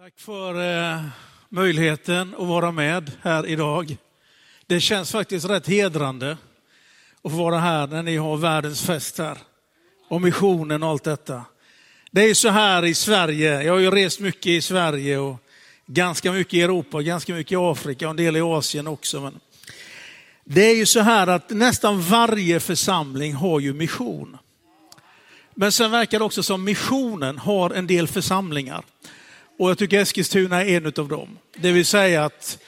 Tack för eh, möjligheten att vara med här idag. Det känns faktiskt rätt hedrande att få vara här när ni har världens fest här. Och missionen och allt detta. Det är så här i Sverige, jag har ju rest mycket i Sverige och ganska mycket i Europa, ganska mycket i Afrika och en del i Asien också. Men det är ju så här att nästan varje församling har ju mission. Men sen verkar det också som missionen har en del församlingar. Och jag tycker Eskilstuna är en av dem. Det vill säga att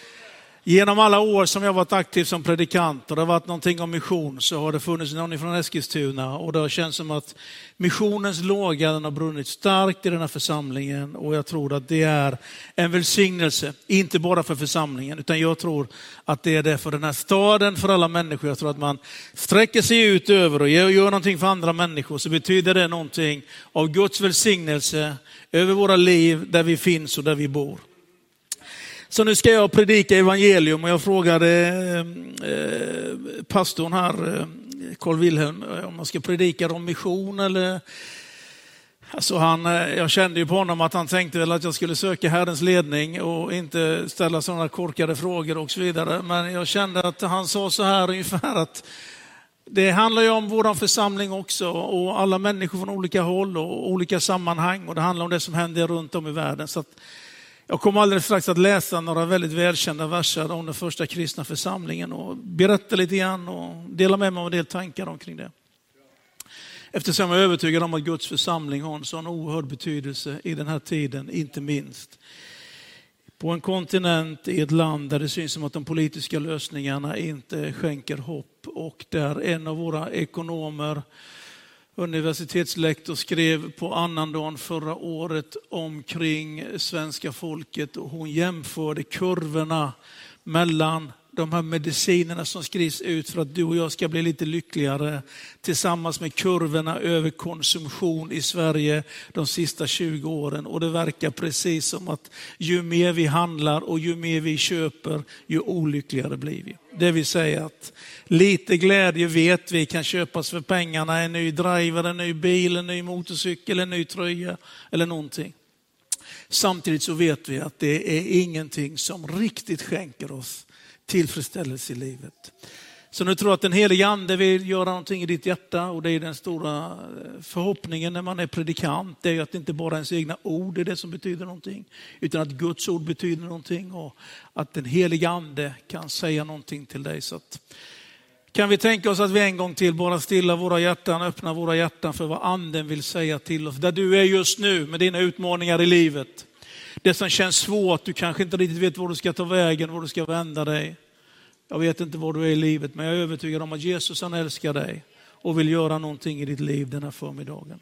genom alla år som jag varit aktiv som predikant och det har varit någonting om mission så har det funnits någon från Eskilstuna och det har känts som att missionens låga den har brunnit starkt i den här församlingen och jag tror att det är en välsignelse, inte bara för församlingen utan jag tror att det är det för den här staden, för alla människor. Jag tror att man sträcker sig ut över och gör någonting för andra människor så betyder det någonting av Guds välsignelse över våra liv där vi finns och där vi bor. Så nu ska jag predika evangelium och jag frågade eh, eh pastorn här, eh, Carl Wilhelm, eh, om man ska predika om mission eller Alltså han, jag kände ju på honom att han tänkte väl att jag skulle söka Herrens ledning och inte ställa sådana korkade frågor och så vidare. Men jag kände att han sa så här ungefär att det handlar ju om vår församling också och alla människor från olika håll och olika sammanhang och det handlar om det som händer runt om i världen. Så jag kommer alldeles strax att läsa några väldigt välkända verser om den första kristna församlingen och berätta lite grann och dela med mig av en del tankar omkring det. Eftersom jag är övertygad om att Guds församling har en sån oerhörd betydelse i den här tiden, inte minst på en kontinent i ett land där det syns som att de politiska lösningarna inte skänker hopp och där en av våra ekonomer, universitetslektor, skrev på annandagen förra året omkring svenska folket och hon jämförde kurvorna mellan de här medicinerna som skrivs ut för att du och jag ska bli lite lyckligare tillsammans med kurvorna över konsumtion i Sverige de sista 20 åren. Och det verkar precis som att ju mer vi handlar och ju mer vi köper, ju olyckligare blir vi. Det vill säga att lite glädje vet vi kan köpas för pengarna, en ny driver, en ny bil, en ny motorcykel, en ny tröja eller någonting. Samtidigt så vet vi att det är ingenting som riktigt skänker oss tillfredsställelse i livet. Så nu tror jag att den helige ande vill göra någonting i ditt hjärta och det är den stora eh, förhoppningen när man är predikant. Det är att det inte bara är ens egna ord är det som betyder någonting, utan att Guds ord betyder någonting och att den helige ande kan säga någonting till dig. Så att, kan vi tänka oss att vi en gång till bara stilla våra hjärtan, öppna våra hjärtan för vad anden vill säga till oss. Där du är just nu med dina utmaningar i livet. Det som känns svårt, du kanske inte riktigt vet var du ska ta vägen, var du ska vända dig. Jag vet inte var du är i livet, men jag är övertygad om att Jesus han älskar dig och vill göra någonting i ditt liv den här förmiddagen.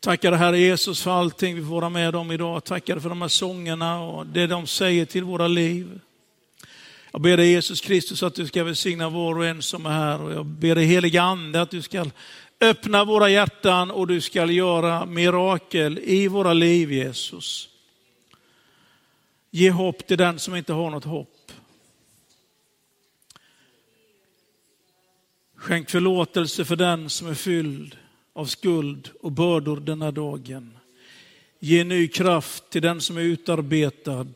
Tackar dig Herre Jesus för allting vi får vara med om idag. Tackar dig för de här sångerna och det de säger till våra liv. Jag ber dig Jesus Kristus att du ska välsigna var och en som är här och jag ber dig heliga Ande att du ska öppna våra hjärtan och du ska göra mirakel i våra liv Jesus. Ge hopp till den som inte har något hopp. Skänk förlåtelse för den som är fylld av skuld och bördor denna dagen. Ge ny kraft till den som är utarbetad.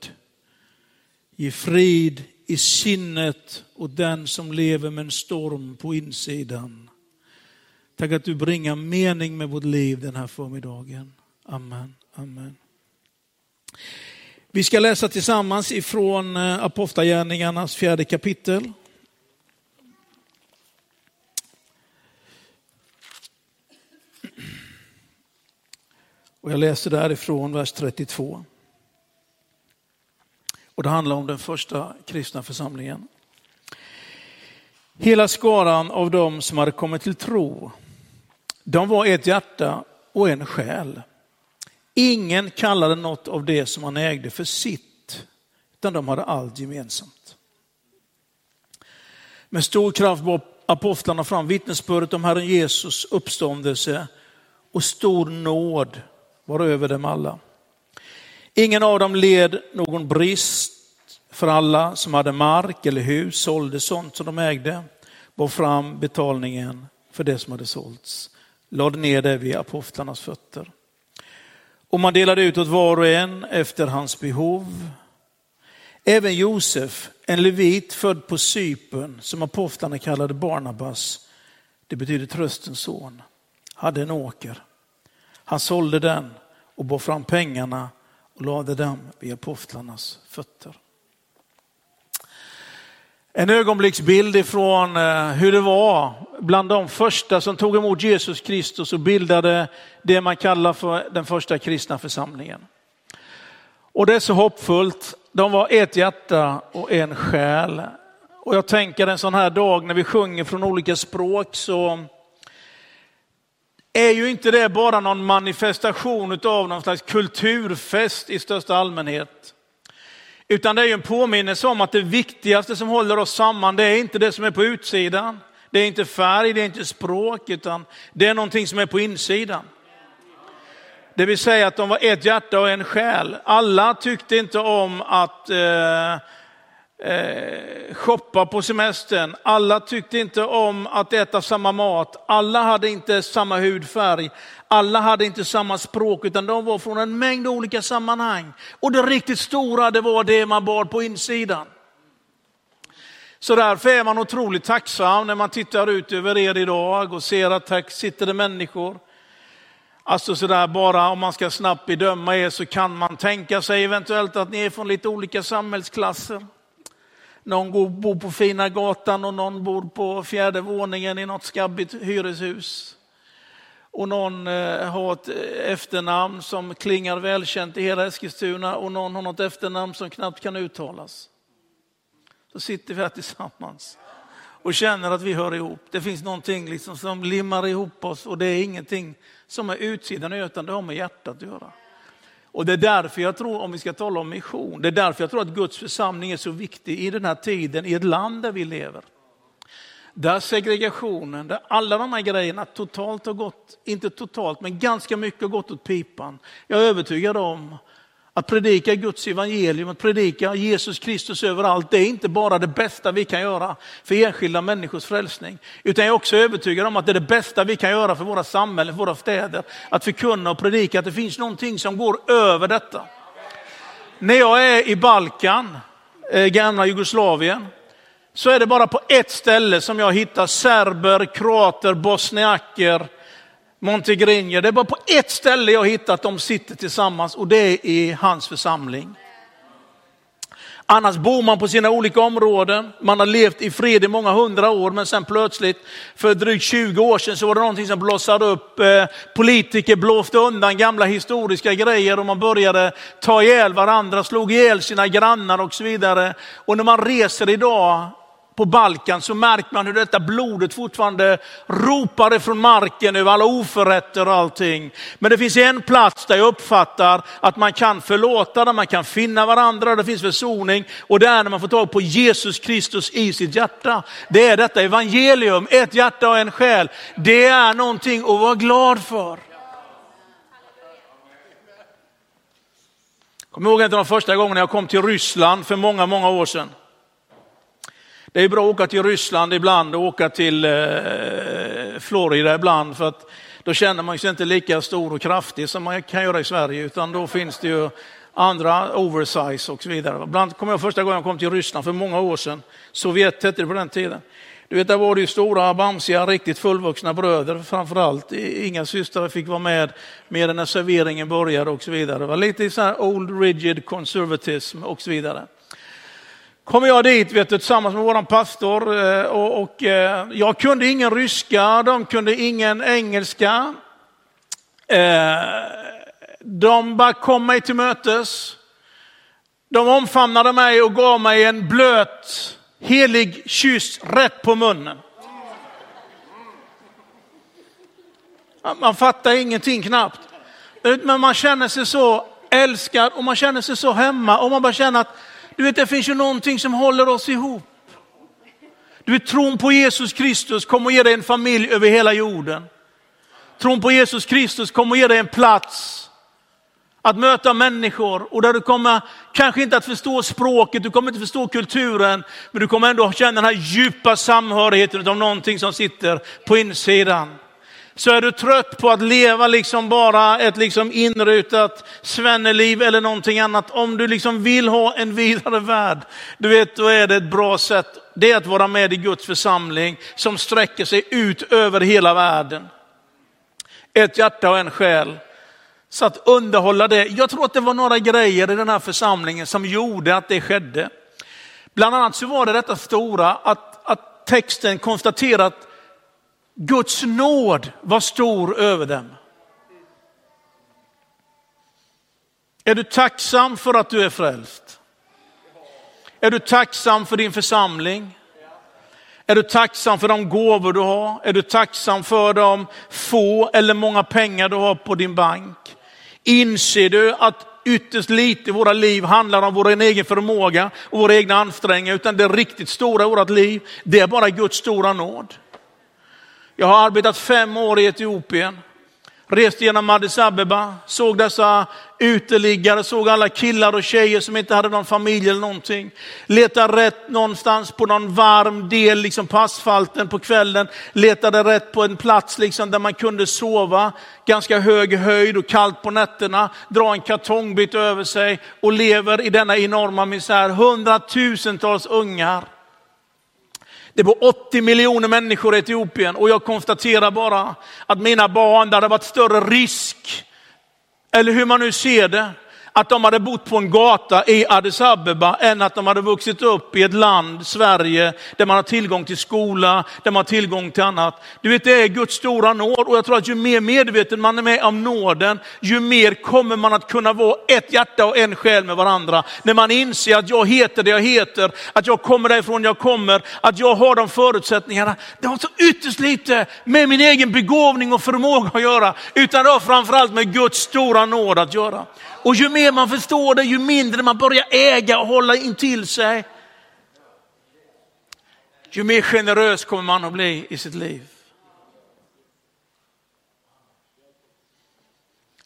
Ge frid i sinnet åt den som lever med en storm på insidan. Tack att du bringar mening med vårt liv den här förmiddagen. Amen. Amen. Vi ska läsa tillsammans ifrån eh, Apostlagärningarnas fjärde kapitel. Och jag läser därifrån vers 32. Och det handlar om den första kristna församlingen. Hela skaran av dem som hade kommit till tro, de var ett hjärta och en själ. Ingen kallade något av det som han ägde för sitt, utan de hade allt gemensamt. Med stor kraft bar apostlarna fram vittnesbördet om Herren Jesus uppståndelse och stor nåd var över dem alla. Ingen av dem led någon brist, för alla som hade mark eller hus sålde sånt som de ägde, bar fram betalningen för det som hade sålts, lade ner det vid apostlarnas fötter. Och man delade ut åt var och en efter hans behov. Även Josef, en levit född på Cypern, som apostlarna kallade Barnabas, det betyder tröstens son, hade en åker. Han sålde den och bar fram pengarna och lade dem vid apostlarnas fötter. En ögonblicksbild ifrån eh, hur det var bland de första som tog emot Jesus Kristus och bildade det man kallar för den första kristna församlingen. Och det är så hoppfullt. De var ett hjärta och en själ. Och jag tänker en sån här dag när vi sjunger från olika språk så är ju inte det bara någon manifestation av någon slags kulturfest i största allmänhet. Utan det är ju en påminnelse om att det viktigaste som håller oss samman, det är inte det som är på utsidan. Det är inte färg, det är inte språk, utan det är någonting som är på insidan. Det vill säga att de var ett hjärta och en själ. Alla tyckte inte om att eh, eh, shoppa på semestern. Alla tyckte inte om att äta samma mat. Alla hade inte samma hudfärg. Alla hade inte samma språk utan de var från en mängd olika sammanhang. Och det riktigt stora det var det man bar på insidan. Så därför är man otroligt tacksam när man tittar ut över er idag och ser att här sitter det människor. Alltså sådär bara om man ska snabbt bedöma er så kan man tänka sig eventuellt att ni är från lite olika samhällsklasser. Någon bor på fina gatan och någon bor på fjärde våningen i något skabbigt hyreshus. Och någon eh, har ett eh, efternamn som klingar välkänt i hela Eskilstuna och någon har något efternamn som knappt kan uttalas. Så sitter vi här tillsammans och känner att vi hör ihop. Det finns någonting liksom som limmar ihop oss och det är ingenting som är utsidan utan det har med hjärtat att göra. Och det är därför jag tror, om vi ska tala om mission, det är därför jag tror att Guds församling är så viktig i den här tiden, i ett land där vi lever. Där segregationen, där alla de här grejerna totalt har gått, inte totalt, men ganska mycket har gått åt pipan. Jag är övertygad om att predika Guds evangelium, att predika Jesus Kristus överallt, det är inte bara det bästa vi kan göra för enskilda människors frälsning. Utan jag är också övertygad om att det är det bästa vi kan göra för våra samhällen, för våra städer. Att förkunna och predika att det finns någonting som går över detta. När jag är i Balkan, eh, gamla Jugoslavien, så är det bara på ett ställe som jag hittar serber, kroater, bosniaker, Montegrinje. Det är bara på ett ställe jag hittat att de sitter tillsammans och det är i hans församling. Annars bor man på sina olika områden. Man har levt i fred i många hundra år, men sen plötsligt för drygt 20 år sedan så var det någonting som blossade upp. Eh, politiker blåste undan gamla historiska grejer och man började ta ihjäl varandra, slog ihjäl sina grannar och så vidare. Och när man reser idag på Balkan så märker man hur detta blodet fortfarande ropar från marken över alla oförrätter och allting. Men det finns en plats där jag uppfattar att man kan förlåta, där man kan finna varandra, det finns försoning och det är när man får tag på Jesus Kristus i sitt hjärta. Det är detta evangelium, ett hjärta och en själ. Det är någonting att vara glad för. Kom ihåg en av de första gångerna jag kom till Ryssland för många, många år sedan. Det är bra att åka till Ryssland ibland och åka till eh, Florida ibland för att då känner man sig inte lika stor och kraftig som man kan göra i Sverige utan då finns det ju andra oversize och så vidare. Ibland kommer jag första gången jag kom till Ryssland för många år sedan. Sovjet hette det på den tiden. Du vet, där var det ju stora, bamsiga, riktigt fullvuxna bröder framförallt. Inga systrar fick vara med mer än när serveringen började och så vidare. Det var lite så här old rigid conservatism och så vidare kommer jag dit vet du, tillsammans med vår pastor eh, och, och eh, jag kunde ingen ryska, de kunde ingen engelska. Eh, de bara kom mig till mötes. De omfamnade mig och gav mig en blöt, helig kyss rätt på munnen. Man fattar ingenting knappt. Men man känner sig så älskad och man känner sig så hemma och man bara känner att du vet, det finns ju någonting som håller oss ihop. Du vet, tron på Jesus Kristus kommer att ge dig en familj över hela jorden. Tron på Jesus Kristus kommer att ge dig en plats att möta människor och där du kommer kanske inte att förstå språket, du kommer inte förstå kulturen, men du kommer ändå känna den här djupa samhörigheten av någonting som sitter på insidan. Så är du trött på att leva liksom bara ett liksom inrutat svenneliv eller någonting annat. Om du liksom vill ha en vidare värld, du vet, då är det ett bra sätt. Det är att vara med i Guds församling som sträcker sig ut över hela världen. Ett hjärta och en själ. Så att underhålla det. Jag tror att det var några grejer i den här församlingen som gjorde att det skedde. Bland annat så var det detta stora att, att texten konstaterar att Guds nåd var stor över dem. Är du tacksam för att du är frälst? Är du tacksam för din församling? Är du tacksam för de gåvor du har? Är du tacksam för de få eller många pengar du har på din bank? Inser du att ytterst lite i våra liv handlar om vår egen förmåga och våra egna ansträngningar, utan det riktigt stora i vårt liv, det är bara Guds stora nåd. Jag har arbetat fem år i Etiopien. rest genom Addis Abeba, såg dessa uteliggare, såg alla killar och tjejer som inte hade någon familj eller någonting. Letade rätt någonstans på någon varm del liksom på asfalten på kvällen. Letade rätt på en plats liksom där man kunde sova, ganska hög höjd och kallt på nätterna. Dra en kartongbit över sig och lever i denna enorma misär. Hundratusentals ungar det bor 80 miljoner människor i Etiopien och jag konstaterar bara att mina barn, där det hade varit större risk, eller hur man nu ser det, att de hade bott på en gata i Addis Abeba än att de hade vuxit upp i ett land, Sverige, där man har tillgång till skola, där man har tillgång till annat. Du vet, det är Guds stora nåd och jag tror att ju mer medveten man är med om nåden, ju mer kommer man att kunna vara ett hjärta och en själ med varandra. När man inser att jag heter det jag heter, att jag kommer därifrån jag kommer, att jag har de förutsättningarna. Det har så ytterst lite med min egen begåvning och förmåga att göra, utan det har framförallt med Guds stora nåd att göra. Och ju mer man förstår det, ju mindre man börjar äga och hålla in till sig, ju mer generös kommer man att bli i sitt liv.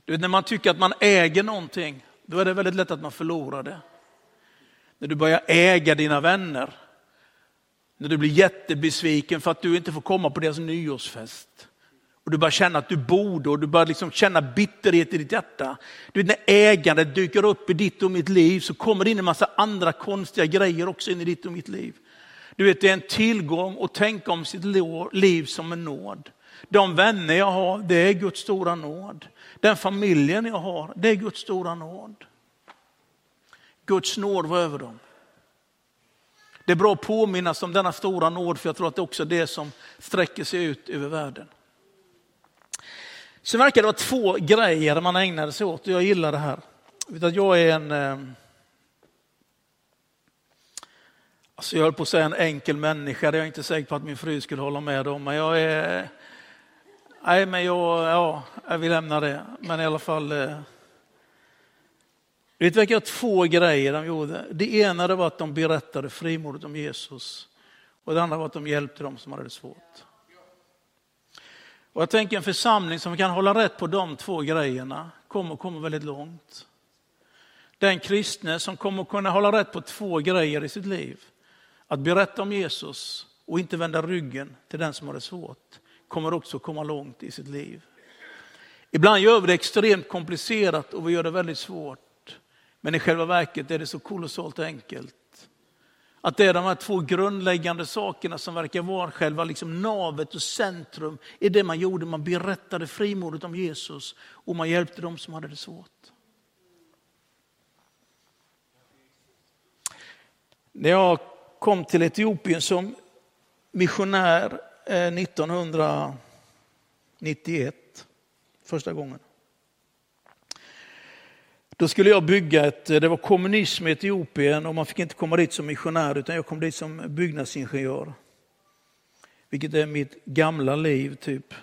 Du vet, när man tycker att man äger någonting, då är det väldigt lätt att man förlorar det. När du börjar äga dina vänner, när du blir jättebesviken för att du inte får komma på deras nyårsfest. Och du börjar känna att du borde och du börjar liksom känna bitterhet i ditt hjärta. Du vet, när ägandet dyker upp i ditt och mitt liv så kommer det in en massa andra konstiga grejer också in i ditt och mitt liv. Du vet, det är en tillgång att tänka om sitt liv som en nåd. De vänner jag har, det är Guds stora nåd. Den familjen jag har, det är Guds stora nåd. Guds nåd var över dem. Det är bra att påminnas om denna stora nåd, för jag tror att det också är det som sträcker sig ut över världen. Sen verkar det vara två grejer man ägnade sig åt och jag gillar det här. Jag är en, eh, alltså jag höll på att säga en enkel människa, det är jag inte säker på att min fru skulle hålla med om, men jag är, nej men jag, ja, jag vill lämna det, men i alla fall. Eh, det verkar två grejer de gjorde. Det ena det var att de berättade frimodigt om Jesus och det andra var att de hjälpte dem som hade det svårt. Och jag tänker en församling som kan hålla rätt på de två grejerna kommer komma väldigt långt. Den kristne som kommer kunna hålla rätt på två grejer i sitt liv, att berätta om Jesus och inte vända ryggen till den som har det svårt, kommer också komma långt i sitt liv. Ibland gör vi det extremt komplicerat och vi gör det väldigt svårt. Men i själva verket är det så kolossalt enkelt. Att det är de här två grundläggande sakerna som verkar vara själva liksom navet och centrum i det man gjorde. Man berättade frimodigt om Jesus och man hjälpte dem som hade det svårt. När jag kom till Etiopien som missionär eh, 1991, första gången. Då skulle jag bygga ett, eh, det var kommunism i Etiopien och man fick inte komma dit som missionär utan jag kom dit som byggnadsingenjör. Vilket är mitt gamla liv typ.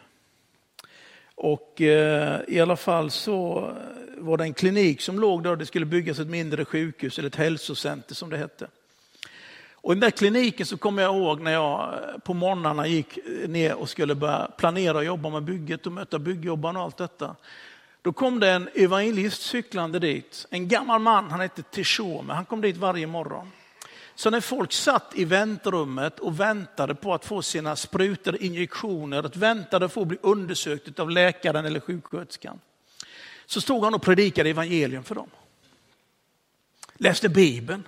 Och eh, i alla fall så eh, var det en klinik som låg där och det skulle byggas ett mindre sjukhus eller ett hälsocenter som det hette. Och i den där kliniken så kommer jag ihåg när jag eh, på morgnarna gick ner och skulle börja planera och jobba med bygget och möta byggjobbarna och allt detta. Då kom det en evangelist cyklande dit, en gammal man, han hette Teshome, han kom dit varje morgon. Så när folk satt i väntrummet och väntade på att få sina sprutor, injektioner, att väntade på att bli undersökt av läkaren eller sjuksköterskan, så stod han och predikade evangelium för dem. Läste Bibeln.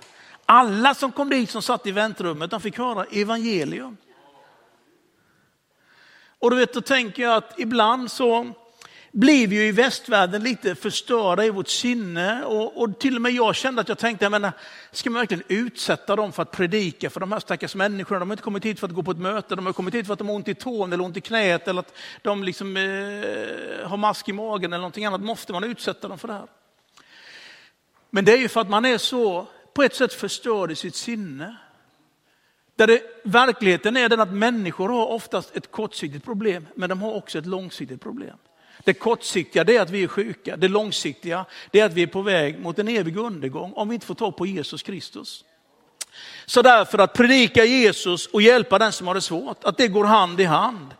Alla som kom dit som satt i väntrummet, de fick höra evangelium. Och du vet, då tänker jag att ibland så blir vi ju i västvärlden lite förstörda i vårt sinne. Och, och, till och med jag kände att jag tänkte, jag menar, ska man verkligen utsätta dem för att predika för de här stackars människorna? De har inte kommit hit för att gå på ett möte, de har kommit hit för att de har ont i tån eller ont i knät eller att de liksom, eh, har mask i magen eller någonting annat. Måste man utsätta dem för det här? Men det är ju för att man är så, på ett sätt förstörd i sitt sinne. Där det, verkligheten är den att människor har oftast ett kortsiktigt problem, men de har också ett långsiktigt problem. Det kortsiktiga det är att vi är sjuka, det långsiktiga det är att vi är på väg mot en evig undergång om vi inte får tag på Jesus Kristus. Så därför att predika Jesus och hjälpa den som har det svårt, att det går hand i hand.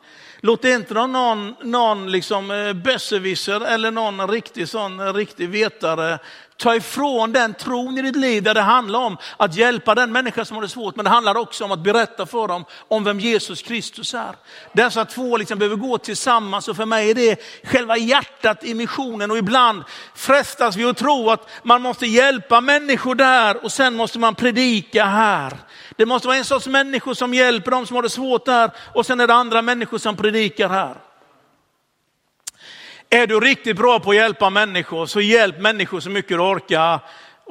Låt inte någon, någon liksom eh, besserwisser eller någon riktig, sån, eh, riktig vetare ta ifrån den tron i ditt liv där det handlar om att hjälpa den människa som har det svårt, men det handlar också om att berätta för dem om vem Jesus Kristus är. Dessa två liksom behöver gå tillsammans och för mig är det själva hjärtat i missionen och ibland frestas vi att tro att man måste hjälpa människor där och sen måste man predika här. Det måste vara en sorts människor som hjälper dem som har det svårt där och sen är det andra människor som predikar här. Är du riktigt bra på att hjälpa människor så hjälp människor så mycket du orkar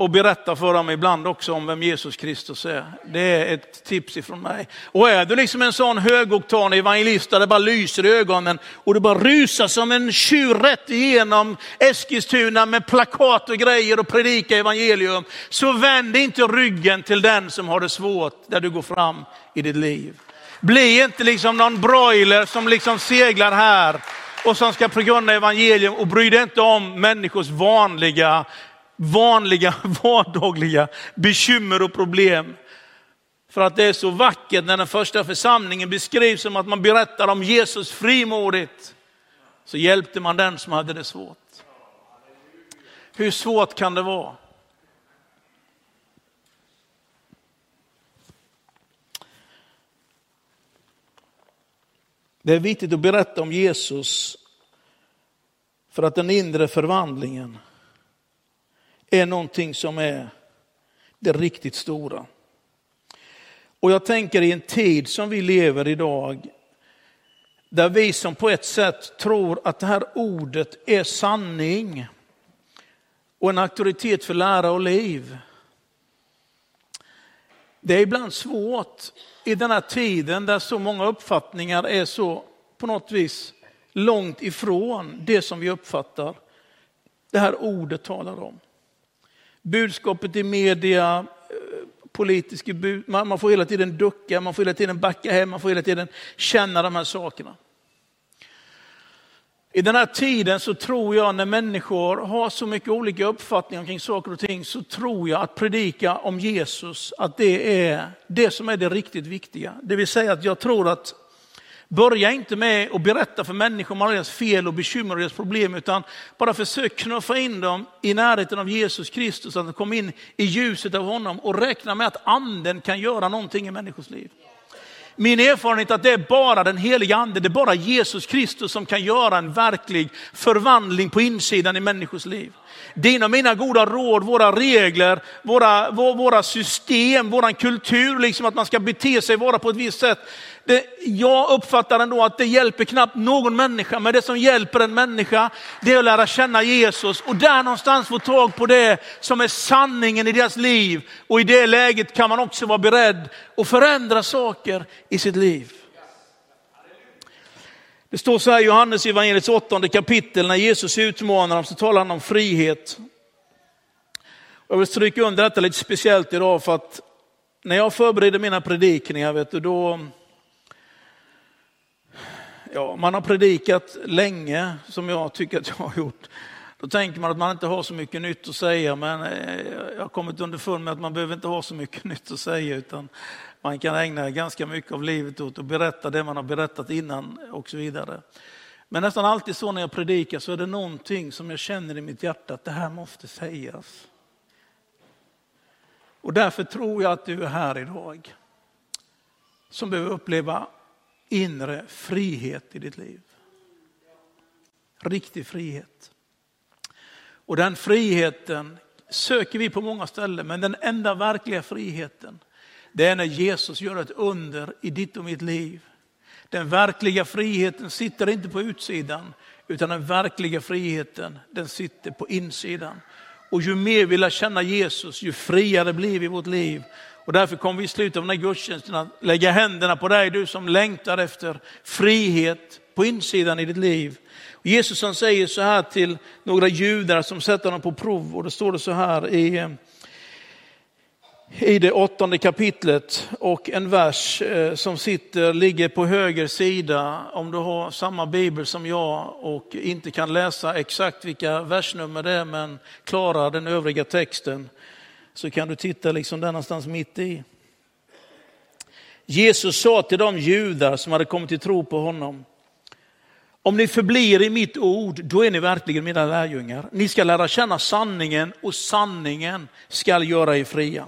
och berätta för dem ibland också om vem Jesus Kristus är. Det är ett tips ifrån mig. Och är du liksom en sån högoktan evangelist där det bara lyser i ögonen och du bara rusar som en tjur rätt igenom Eskilstuna med plakat och grejer och predika evangelium, så vänd inte ryggen till den som har det svårt där du går fram i ditt liv. Bli inte liksom någon broiler som liksom seglar här och som ska förkunna evangelium och bry dig inte om människors vanliga, vanliga, vardagliga bekymmer och problem. För att det är så vackert när den första församlingen beskrivs som att man berättar om Jesus frimodigt. Så hjälpte man den som hade det svårt. Hur svårt kan det vara? Det är viktigt att berätta om Jesus för att den inre förvandlingen är någonting som är det riktigt stora. Och jag tänker i en tid som vi lever idag, där vi som på ett sätt tror att det här ordet är sanning och en auktoritet för lära och liv. Det är ibland svårt i den här tiden där så många uppfattningar är så på något vis långt ifrån det som vi uppfattar det här ordet talar om. Budskapet i media, eh, politiska bud, man får hela tiden ducka, man får hela tiden backa hem, man får hela tiden känna de här sakerna. I den här tiden så tror jag när människor har så mycket olika uppfattningar kring saker och ting så tror jag att predika om Jesus, att det är det som är det riktigt viktiga. Det vill säga att jag tror att börja inte med att berätta för människor om alla deras fel och bekymmer och deras problem, utan bara försök knuffa in dem i närheten av Jesus Kristus, att de kommer in i ljuset av honom och räkna med att anden kan göra någonting i människors liv min erfarenhet är att det är bara den heliga ande, det är bara Jesus Kristus som kan göra en verklig förvandling på insidan i människors liv. Dina och mina goda råd, våra regler, våra, våra system, våran kultur, liksom att man ska bete sig, vara på ett visst sätt. Det, jag uppfattar ändå att det hjälper knappt någon människa, men det som hjälper en människa, det är att lära känna Jesus och där någonstans få tag på det som är sanningen i deras liv. Och i det läget kan man också vara beredd att förändra saker i sitt liv. Det står så här i Johannes evangeliets åttonde kapitel när Jesus utmanar dem så talar han om frihet. Jag vill stryka under detta lite speciellt idag för att när jag förbereder mina predikningar, vet du, då, ja, man har predikat länge som jag tycker att jag har gjort. Då tänker man att man inte har så mycket nytt att säga, men eh, jag har kommit underfund med att man behöver inte ha så mycket nytt att säga, utan man kan ägna ganska mycket av livet åt att berätta det man har berättat innan och så vidare. Men nästan alltid så när jag predikar så är det någonting som jag känner i mitt hjärta att det här måste sägas. Och därför tror jag att du är här idag som behöver uppleva inre frihet i ditt liv. Riktig frihet. Och den friheten söker vi på många ställen, men den enda verkliga friheten, det är när Jesus gör ett under i ditt och mitt liv. Den verkliga friheten sitter inte på utsidan, utan den verkliga friheten den sitter på insidan. Och ju mer vi lär känna Jesus, ju friare blir vi i vårt liv. Och därför kommer vi i slutet av den här gudstjänsten att lägga händerna på dig, du som längtar efter frihet på insidan i ditt liv. Och Jesus han säger så här till några judar som sätter honom på prov och det står det så här i eh, i det åttonde kapitlet och en vers eh, som sitter, ligger på höger sida om du har samma bibel som jag och inte kan läsa exakt vilka versnummer det är men klarar den övriga texten så kan du titta liksom där någonstans mitt i. Jesus sa till de judar som hade kommit till tro på honom, om ni förblir i mitt ord, då är ni verkligen mina lärjungar. Ni ska lära känna sanningen och sanningen ska göra er fria.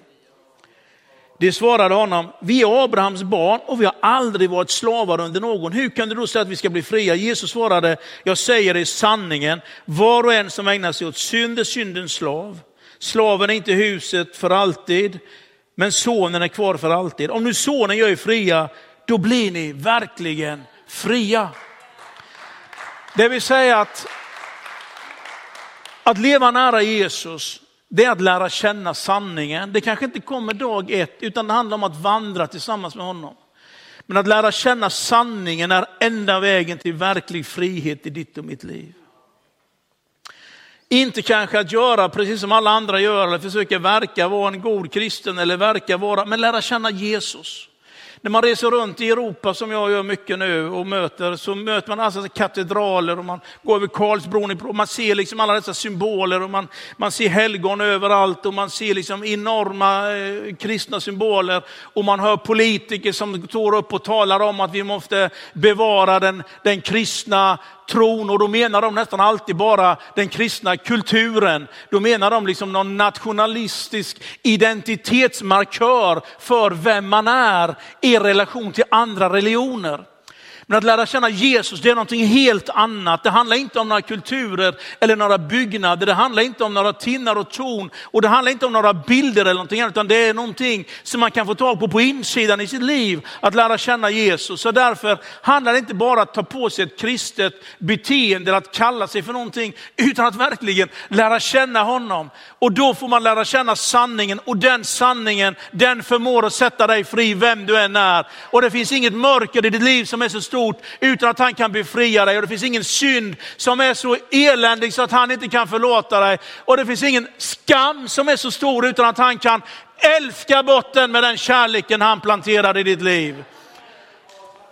De svarade honom, vi är Abrahams barn och vi har aldrig varit slavar under någon. Hur kan du då säga att vi ska bli fria? Jesus svarade, jag säger det sanningen, var och en som ägnar sig åt synd är syndens slav. Slaven är inte huset för alltid, men sonen är kvar för alltid. Om nu sonen gör er fria, då blir ni verkligen fria. Det vill säga att, att leva nära Jesus, det är att lära känna sanningen. Det kanske inte kommer dag ett, utan det handlar om att vandra tillsammans med honom. Men att lära känna sanningen är enda vägen till verklig frihet i ditt och mitt liv. Inte kanske att göra precis som alla andra gör, eller försöka verka vara en god kristen, eller verka vara, men lära känna Jesus. När man reser runt i Europa som jag gör mycket nu och möter, så möter man alltså katedraler och man går över Karlsbron och man ser liksom alla dessa symboler och man, man ser helgon överallt och man ser liksom enorma eh, kristna symboler och man hör politiker som står upp och talar om att vi måste bevara den, den kristna tron och då menar de nästan alltid bara den kristna kulturen. Då menar de liksom någon nationalistisk identitetsmarkör för vem man är i relation till andra religioner. Men att lära känna Jesus, det är någonting helt annat. Det handlar inte om några kulturer eller några byggnader. Det handlar inte om några tinnar och torn. Och det handlar inte om några bilder eller någonting annat. Utan det är någonting som man kan få tag på på insidan i sitt liv. Att lära känna Jesus. Så därför handlar det inte bara om att ta på sig ett kristet beteende, att kalla sig för någonting. Utan att verkligen lära känna honom. Och då får man lära känna sanningen. Och den sanningen, den förmår att sätta dig fri vem du än är. Och det finns inget mörker i ditt liv som är så stort utan att han kan befria dig. Och det finns ingen synd som är så eländig så att han inte kan förlåta dig. Och det finns ingen skam som är så stor utan att han kan älska bort den med den kärleken han planterade i ditt liv.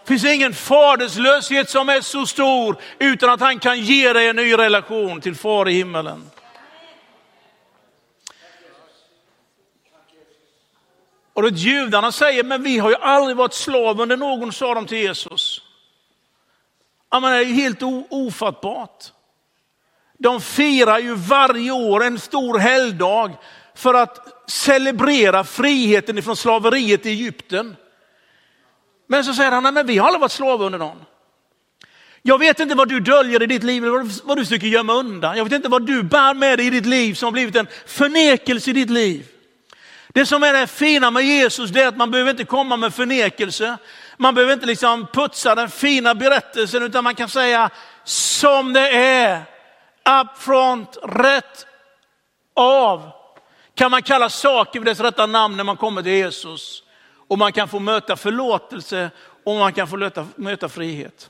Det finns ingen faderslöshet som är så stor utan att han kan ge dig en ny relation till far i himmelen. Och då judarna säger, men vi har ju aldrig varit slav under någon, sa de till Jesus. Ja, men det är helt ofattbart. De firar ju varje år en stor helgdag för att celebrera friheten ifrån slaveriet i Egypten. Men så säger han, nej men vi har aldrig varit slavar under någon. Jag vet inte vad du döljer i ditt liv, vad du försöker gömma undan. Jag vet inte vad du bär med dig i ditt liv som har blivit en förnekelse i ditt liv. Det som är det fina med Jesus det är att man behöver inte komma med förnekelse. Man behöver inte liksom putsa den fina berättelsen utan man kan säga som det är. Up front, rätt av. Kan man kalla saker vid dess rätta namn när man kommer till Jesus. Och man kan få möta förlåtelse och man kan få möta, möta frihet.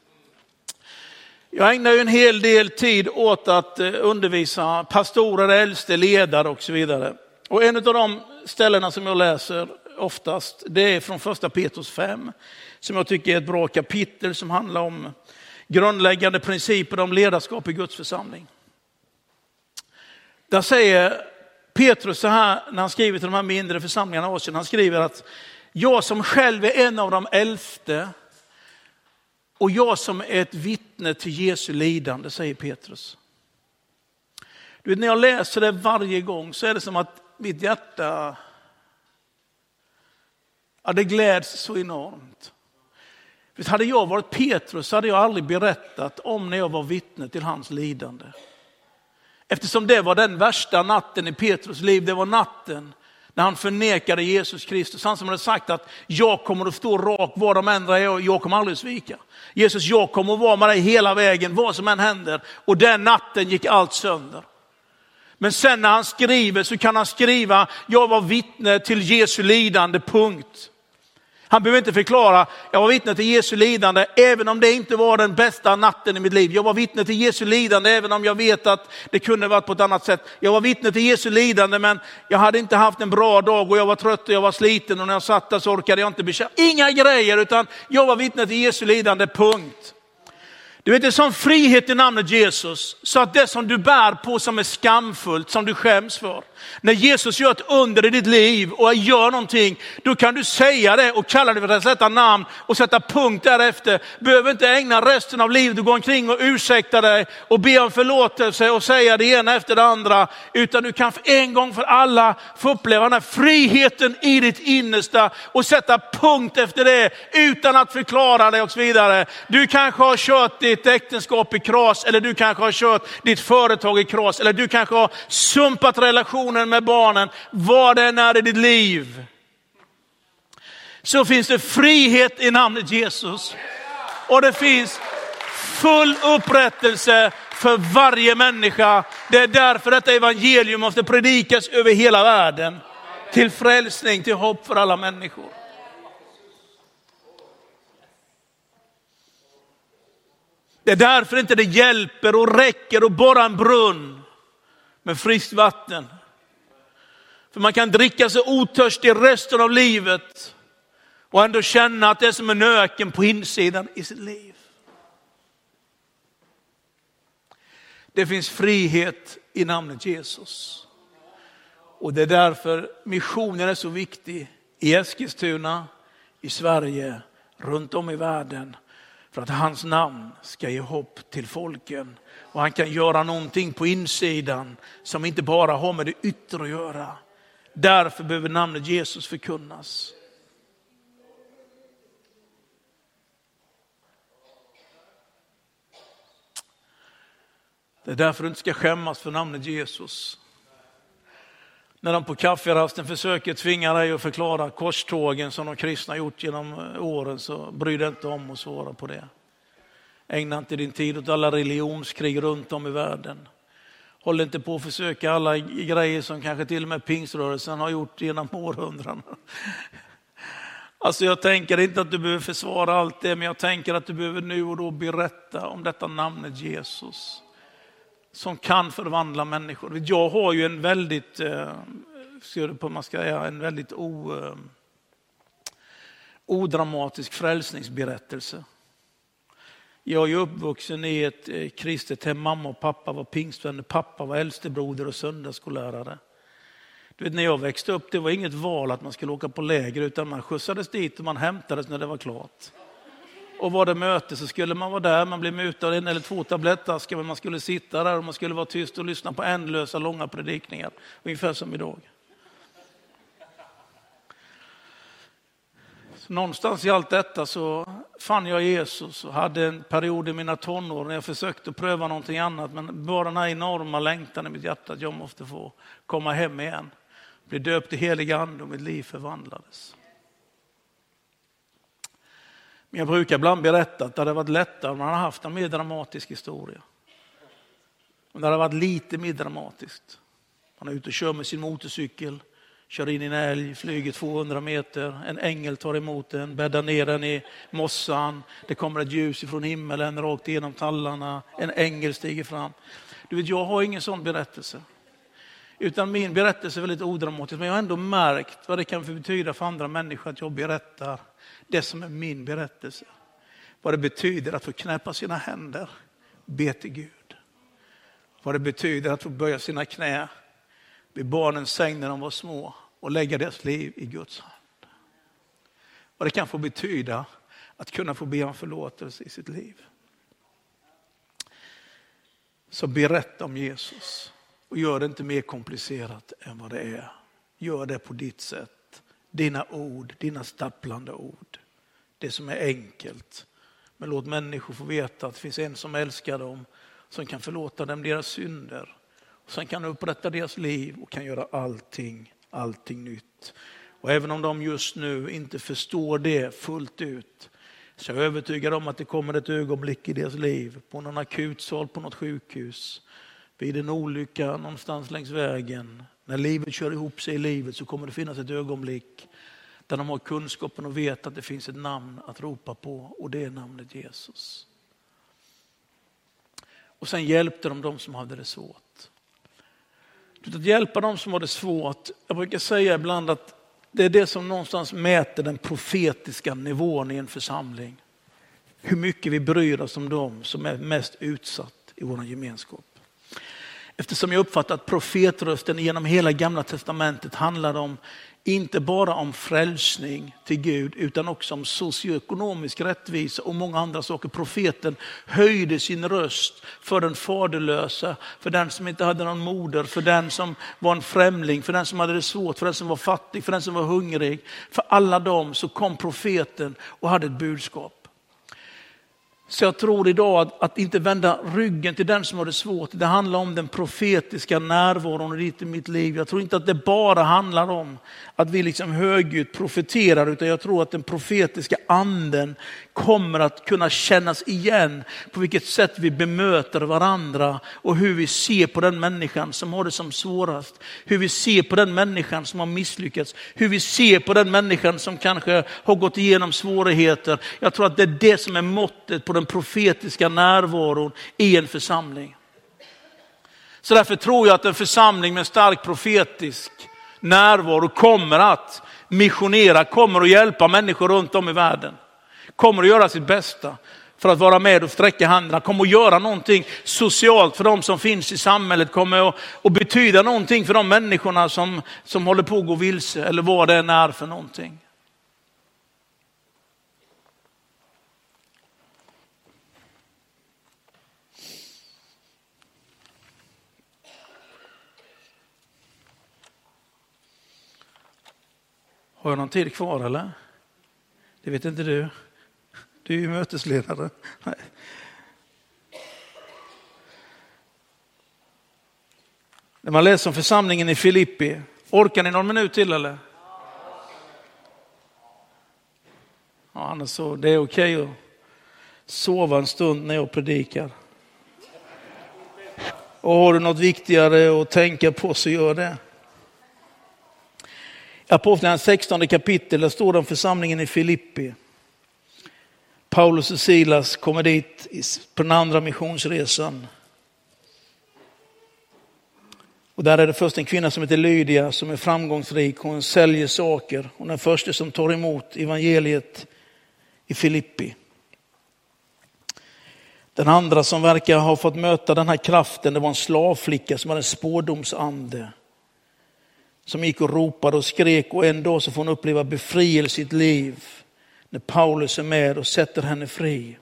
Jag ägnar ju en hel del tid åt att eh, undervisa pastorer, äldste, ledare och så vidare. Och en av de ställena som jag läser oftast, det är från första Petrus 5, som jag tycker är ett bra kapitel som handlar om grundläggande principer om ledarskap i Guds församling. Där säger Petrus så här när han skriver till de här mindre församlingarna i Asien, han skriver att jag som själv är en av de äldste och jag som är ett vittne till Jesu lidande, säger Petrus. Du vet, när jag läser det varje gång så är det som att mitt hjärta Ja, det gläds så enormt. För hade jag varit Petrus så hade jag aldrig berättat om när jag var vittne till hans lidande. Eftersom det var den värsta natten i Petrus liv, det var natten när han förnekade Jesus Kristus. Han som hade sagt att jag kommer att stå rak var de än är och jag kommer aldrig svika. Jesus, jag kommer att vara med dig hela vägen, vad som än händer. Och den natten gick allt sönder. Men sen när han skriver så kan han skriva, jag var vittne till Jesu lidande, punkt. Han behöver inte förklara, jag var vittne till Jesu lidande även om det inte var den bästa natten i mitt liv. Jag var vittne till Jesu lidande även om jag vet att det kunde varit på ett annat sätt. Jag var vittne till Jesu lidande men jag hade inte haft en bra dag och jag var trött och jag var sliten och när jag satt där så orkade jag inte bekämpa. Inga grejer utan jag var vittne till Jesu lidande, punkt. Du vet, en sån frihet i namnet Jesus, så att det som du bär på som är skamfullt, som du skäms för, när Jesus gör ett under i ditt liv och gör någonting, då kan du säga det och kalla det för att sätta namn och sätta punkt därefter. Behöver inte ägna resten av livet att gå omkring och ursäkta dig och be om förlåtelse och säga det ena efter det andra, utan du kan för en gång för alla få uppleva den här friheten i ditt innersta och sätta punkt efter det utan att förklara det och så vidare. Du kanske har kört ditt äktenskap i kras eller du kanske har kört ditt företag i kras eller du kanske har sumpat relationer relationen med barnen, vad det än är i ditt liv. Så finns det frihet i namnet Jesus. Och det finns full upprättelse för varje människa. Det är därför detta evangelium måste predikas över hela världen. Till frälsning, till hopp för alla människor. Det är därför inte det hjälper och räcker att borra en brunn med friskt vatten. För man kan dricka sig otörstig resten av livet och ändå känna att det är som en öken på insidan i sitt liv. Det finns frihet i namnet Jesus. Och det är därför missionen är så viktig i Eskilstuna, i Sverige, runt om i världen. För att hans namn ska ge hopp till folken. Och han kan göra någonting på insidan som inte bara har med det yttre att göra. Därför behöver namnet Jesus förkunnas. Det är därför du inte ska skämmas för namnet Jesus. När de på kafferasten försöker tvinga dig att förklara korstågen som de kristna gjort genom eh, åren så bry dig inte om att svara på det. Ägna inte din tid åt alla religionskrig runt om i världen. Håll inte på att försöka alla grejer som kanske till och med pingströrelsen har gjort genom århundraden. Alltså jag tänker inte att du behöver försvara allt det, men jag tänker att du behöver nu och då berätta om detta namnet Jesus. Som kan förvandla människor. Jag har ju en väldigt, eh, på man ska säga, en väldigt o, eh, odramatisk frälsningsberättelse. Jag är uppvuxen i ett eh, kristet hem. Mamma och pappa var pingstvänner. Pappa var äldstebroder och söndagsskollärare. Du vet, när jag växte upp det var inget val att man skulle åka på läger utan man skjutsades dit och man hämtades när det var klart. Och var det möte så skulle man vara där, man blev mutad en eller två tablettaskar men man skulle sitta där och man skulle vara tyst och lyssna på ändlösa långa predikningar. Ungefär som idag. någonstans i allt detta så fann jag Jesus och hade en period i mina tonår när jag försökte pröva någonting annat. Men bara den här enorma längtan i mitt hjärta att jag måste få komma hem igen. Bli döpt i helig ande och mitt liv förvandlades. Men jag brukar ibland berätta att det hade varit lättare om man hade haft en mer dramatisk historia. Om det hade varit lite mer dramatiskt. Man är ute och kör med sin motorcykel kör in i en älg, flyger 200 meter, en ängel tar emot den, bäddar ner den i mossan, det kommer ett ljus ifrån himmelen rakt igenom tallarna, en ängel stiger fram. Du vet, jag har ingen sån berättelse. Utan min berättelse är väldigt odramatisk, men jag har ändå märkt vad det kan betyda för andra människor att jag berättar det som är min berättelse. Vad det betyder att få knäppa sina händer, be till Gud. Vad det betyder att få böja sina knä vid barnens säng när de var små och lägga deras liv i Guds hand. Vad det kan få betyda att kunna få be om förlåtelse i sitt liv. Så berätta om Jesus och gör det inte mer komplicerat än vad det är. Gör det på ditt sätt. dina ord, dina stapplande ord. Det som är enkelt. Men låt människor få veta att det finns en som älskar dem, som kan förlåta dem deras synder, Sen kan upprätta deras liv och kan göra allting, allting nytt. Och även om de just nu inte förstår det fullt ut, så jag är övertygad om att det kommer ett ögonblick i deras liv, på någon akutsal på något sjukhus, vid en olycka någonstans längs vägen, när livet kör ihop sig i livet så kommer det finnas ett ögonblick där de har kunskapen och vet att det finns ett namn att ropa på och det är namnet Jesus. Och sen hjälpte de de som hade det svårt. Att hjälpa dem som har det svårt, jag brukar säga ibland att det är det som någonstans mäter den profetiska nivån i en församling. Hur mycket vi bryr oss om dem som är mest utsatt i vår gemenskap. Eftersom jag uppfattar att profetrösten genom hela gamla testamentet handlar om inte bara om frälsning till Gud utan också om socioekonomisk rättvisa och många andra saker. Profeten höjde sin röst för den faderlösa, för den som inte hade någon moder, för den som var en främling, för den som hade det svårt, för den som var fattig, för den som var hungrig. För alla dem så kom profeten och hade ett budskap. Så jag tror idag att, att, inte vända ryggen till den som har det svårt. Det handlar om den profetiska närvaron i mitt liv. Jag tror inte att det bara handlar om att vi liksom högljutt profeterar, utan jag tror att den profetiska anden kommer att kunna kännas igen på vilket sätt vi bemöter varandra och hur vi ser på den människan som har det som svårast. Hur vi ser på den människan som har misslyckats. Hur vi ser på den människan som kanske har gått igenom svårigheter. Jag tror att det är det som är måttet på den profetiska närvaron i en församling. Så därför tror jag att en församling med stark profetisk närvaro kommer att missionera, kommer att hjälpa människor runt om i världen. Kommer att göra sitt bästa för att vara med och sträcka händerna, kommer att göra någonting socialt för de som finns i samhället, kommer att, att betyda någonting för de människorna som, som håller på att gå vilse eller vad det än är för någonting. Har jag någon tid kvar eller? Det vet inte du. Du är ju mötesledare. Nej. När man läser om församlingen i Filippi, orkar ni någon minut till eller? Ja, annars så, det är okej att sova en stund när jag predikar. Och har du något viktigare att tänka på så gör det. Apostlagärningarnas 16 kapitel, där står det om församlingen i Filippi. Paulus och Silas kommer dit på den andra missionsresan. Och där är det först en kvinna som heter Lydia som är framgångsrik. Hon säljer saker. Hon är den första som tar emot evangeliet i Filippi. Den andra som verkar ha fått möta den här kraften, det var en slavflicka som hade en spårdomsande som gick och ropade och skrek och en dag så får hon uppleva befrielse i sitt liv när Paulus är med och sätter henne fri.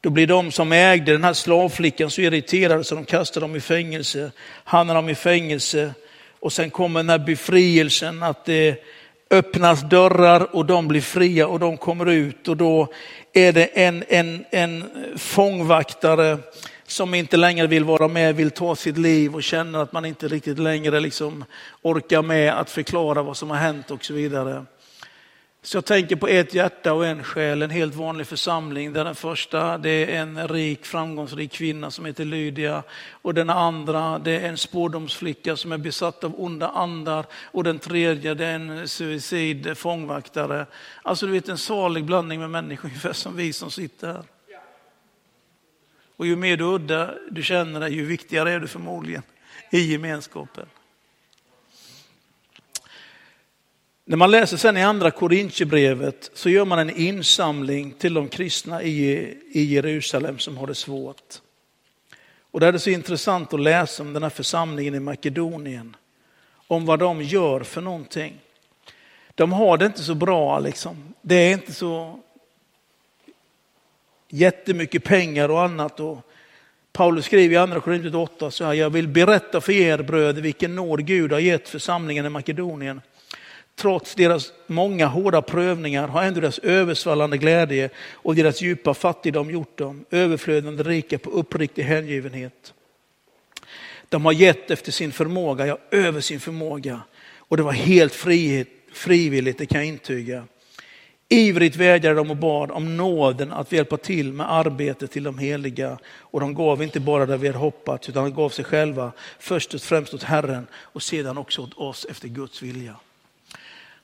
Då blir de som ägde den här slavflickan så irriterade så de kastar dem i fängelse, hamnar dem i fängelse och sen kommer den här befrielsen att det öppnas dörrar och de blir fria och de kommer ut och då är det en, en, en fångvaktare som inte längre vill vara med, vill ta sitt liv och känner att man inte riktigt längre liksom orkar med att förklara vad som har hänt och så vidare. Så jag tänker på ett hjärta och en själ, en helt vanlig församling där den första det är en rik framgångsrik kvinna som heter Lydia och den andra det är en spårdomsflicka som är besatt av onda andar och den tredje det är en suicid fångvaktare. Alltså du vet en salig blandning med människor ungefär som vi som sitter här. Och ju mer du udda du känner dig, ju viktigare är du förmodligen i gemenskapen. När man läser sen i andra Korintierbrevet så gör man en insamling till de kristna i, i Jerusalem som har det svårt. Och där är det så intressant att läsa om den här församlingen i Makedonien. Om vad de gör för någonting. De har det inte så bra liksom. Det är inte så jättemycket pengar och annat. Och Paulus skriver i andra Korinthierbrevet 8 så här, jag vill berätta för er bröder vilken nåd Gud har gett församlingen i Makedonien trots deras många hårda prövningar har ändå deras översvallande glädje och deras djupa fattigdom gjort dem överflödande rika på uppriktig hängivenhet. De har gett efter sin förmåga, ja över sin förmåga. Och det var helt frihet, frivilligt, det kan jag intyga. Ivrigt vädjade de och bad om nåden att hjälpa till med arbetet till de heliga. Och de gav inte bara det vi hade hoppats, utan de gav sig själva först och främst åt Herren och sedan också åt oss efter Guds vilja.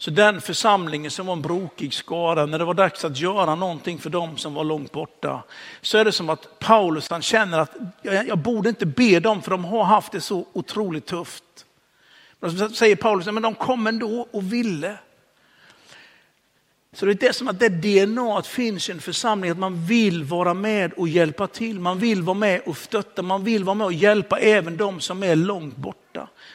Så den församlingen som var en brokig skara, när det var dags att göra någonting för dem som var långt borta, så är det som att Paulus han känner att jag, jag borde inte be dem för de har haft det så otroligt tufft. Men så säger Paulus, men de kom ändå och ville. Så det är det som att det DNA finns i en församling, att man vill vara med och hjälpa till. Man vill vara med och stötta, man vill vara med och hjälpa även de som är långt borta.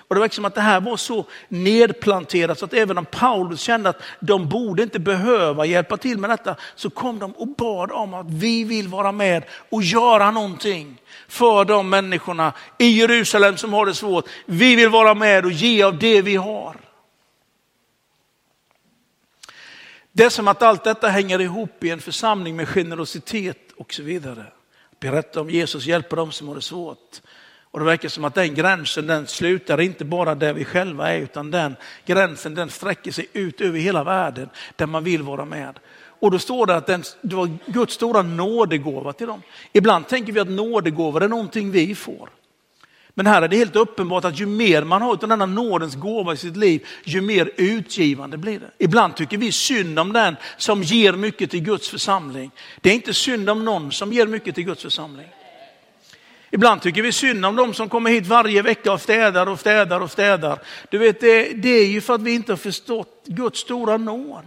Och det verkar som liksom att det här var så nedplanterat så att även om Paulus kände att de borde inte behöva hjälpa till med detta, så kom de och bad om att vi vill vara med och göra någonting för de människorna i Jerusalem som har det svårt. Vi vill vara med och ge av det vi har. Det är som att allt detta hänger ihop i en församling med generositet och så vidare. Berätta om Jesus hjälper dem som har det svårt. Och det verkar som att den gränsen den slutar inte bara där vi själva är utan den gränsen den sträcker sig ut över hela världen där man vill vara med. Och då står det att den, det var Guds stora nådegåva till dem. Ibland tänker vi att nådegåvor är någonting vi får. Men här är det helt uppenbart att ju mer man har av denna nådens gåva i sitt liv, ju mer utgivande blir det. Ibland tycker vi synd om den som ger mycket till Guds församling. Det är inte synd om någon som ger mycket till Guds församling. Ibland tycker vi synd om de som kommer hit varje vecka och städar och städar och städar. Du vet, det, det är ju för att vi inte har förstått Guds stora nåd.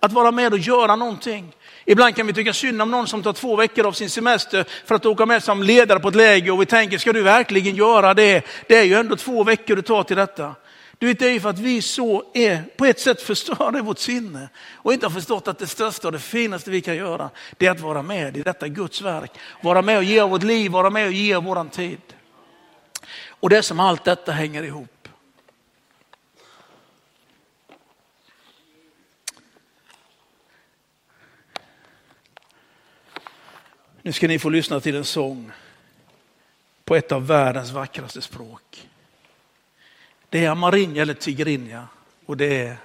Att vara med och göra någonting. Ibland kan vi tycka synd om någon som tar två veckor av sin semester för att åka med som ledare på ett läger och vi tänker, ska du verkligen göra det? Det är ju ändå två veckor du tar till detta. Du vet, det är ju för att vi så är på ett sätt förstörda i vårt sinne och inte har förstått att det största och det finaste vi kan göra, det är att vara med i detta Guds verk. Vara med och ge av vårt liv, vara med och ge av våran tid. Och det är som allt detta hänger ihop. Nu ska ni få lyssna till en sång på ett av världens vackraste språk. Det är amarinja eller tigrinja och det är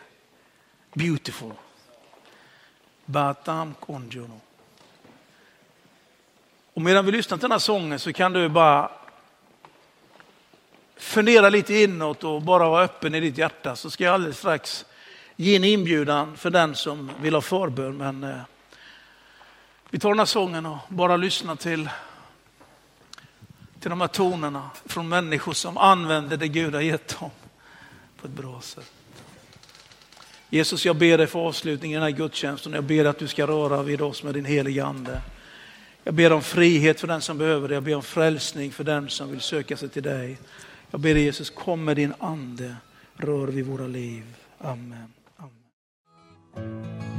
beautiful. Batam konjono. Och medan vi lyssnar till den här sången så kan du bara fundera lite inåt och bara vara öppen i ditt hjärta så ska jag alldeles strax ge en inbjudan för den som vill ha förbön. Men eh, vi tar den här sången och bara lyssnar till, till de här tonerna från människor som använder det Gud har gett dem på ett bra sätt. Jesus, jag ber dig för avslutningen i den här gudstjänsten. Jag ber att du ska röra vid oss med din heliga ande. Jag ber om frihet för den som behöver det. Jag ber om frälsning för den som vill söka sig till dig. Jag ber dig Jesus, kom med din ande, rör vid våra liv. Amen.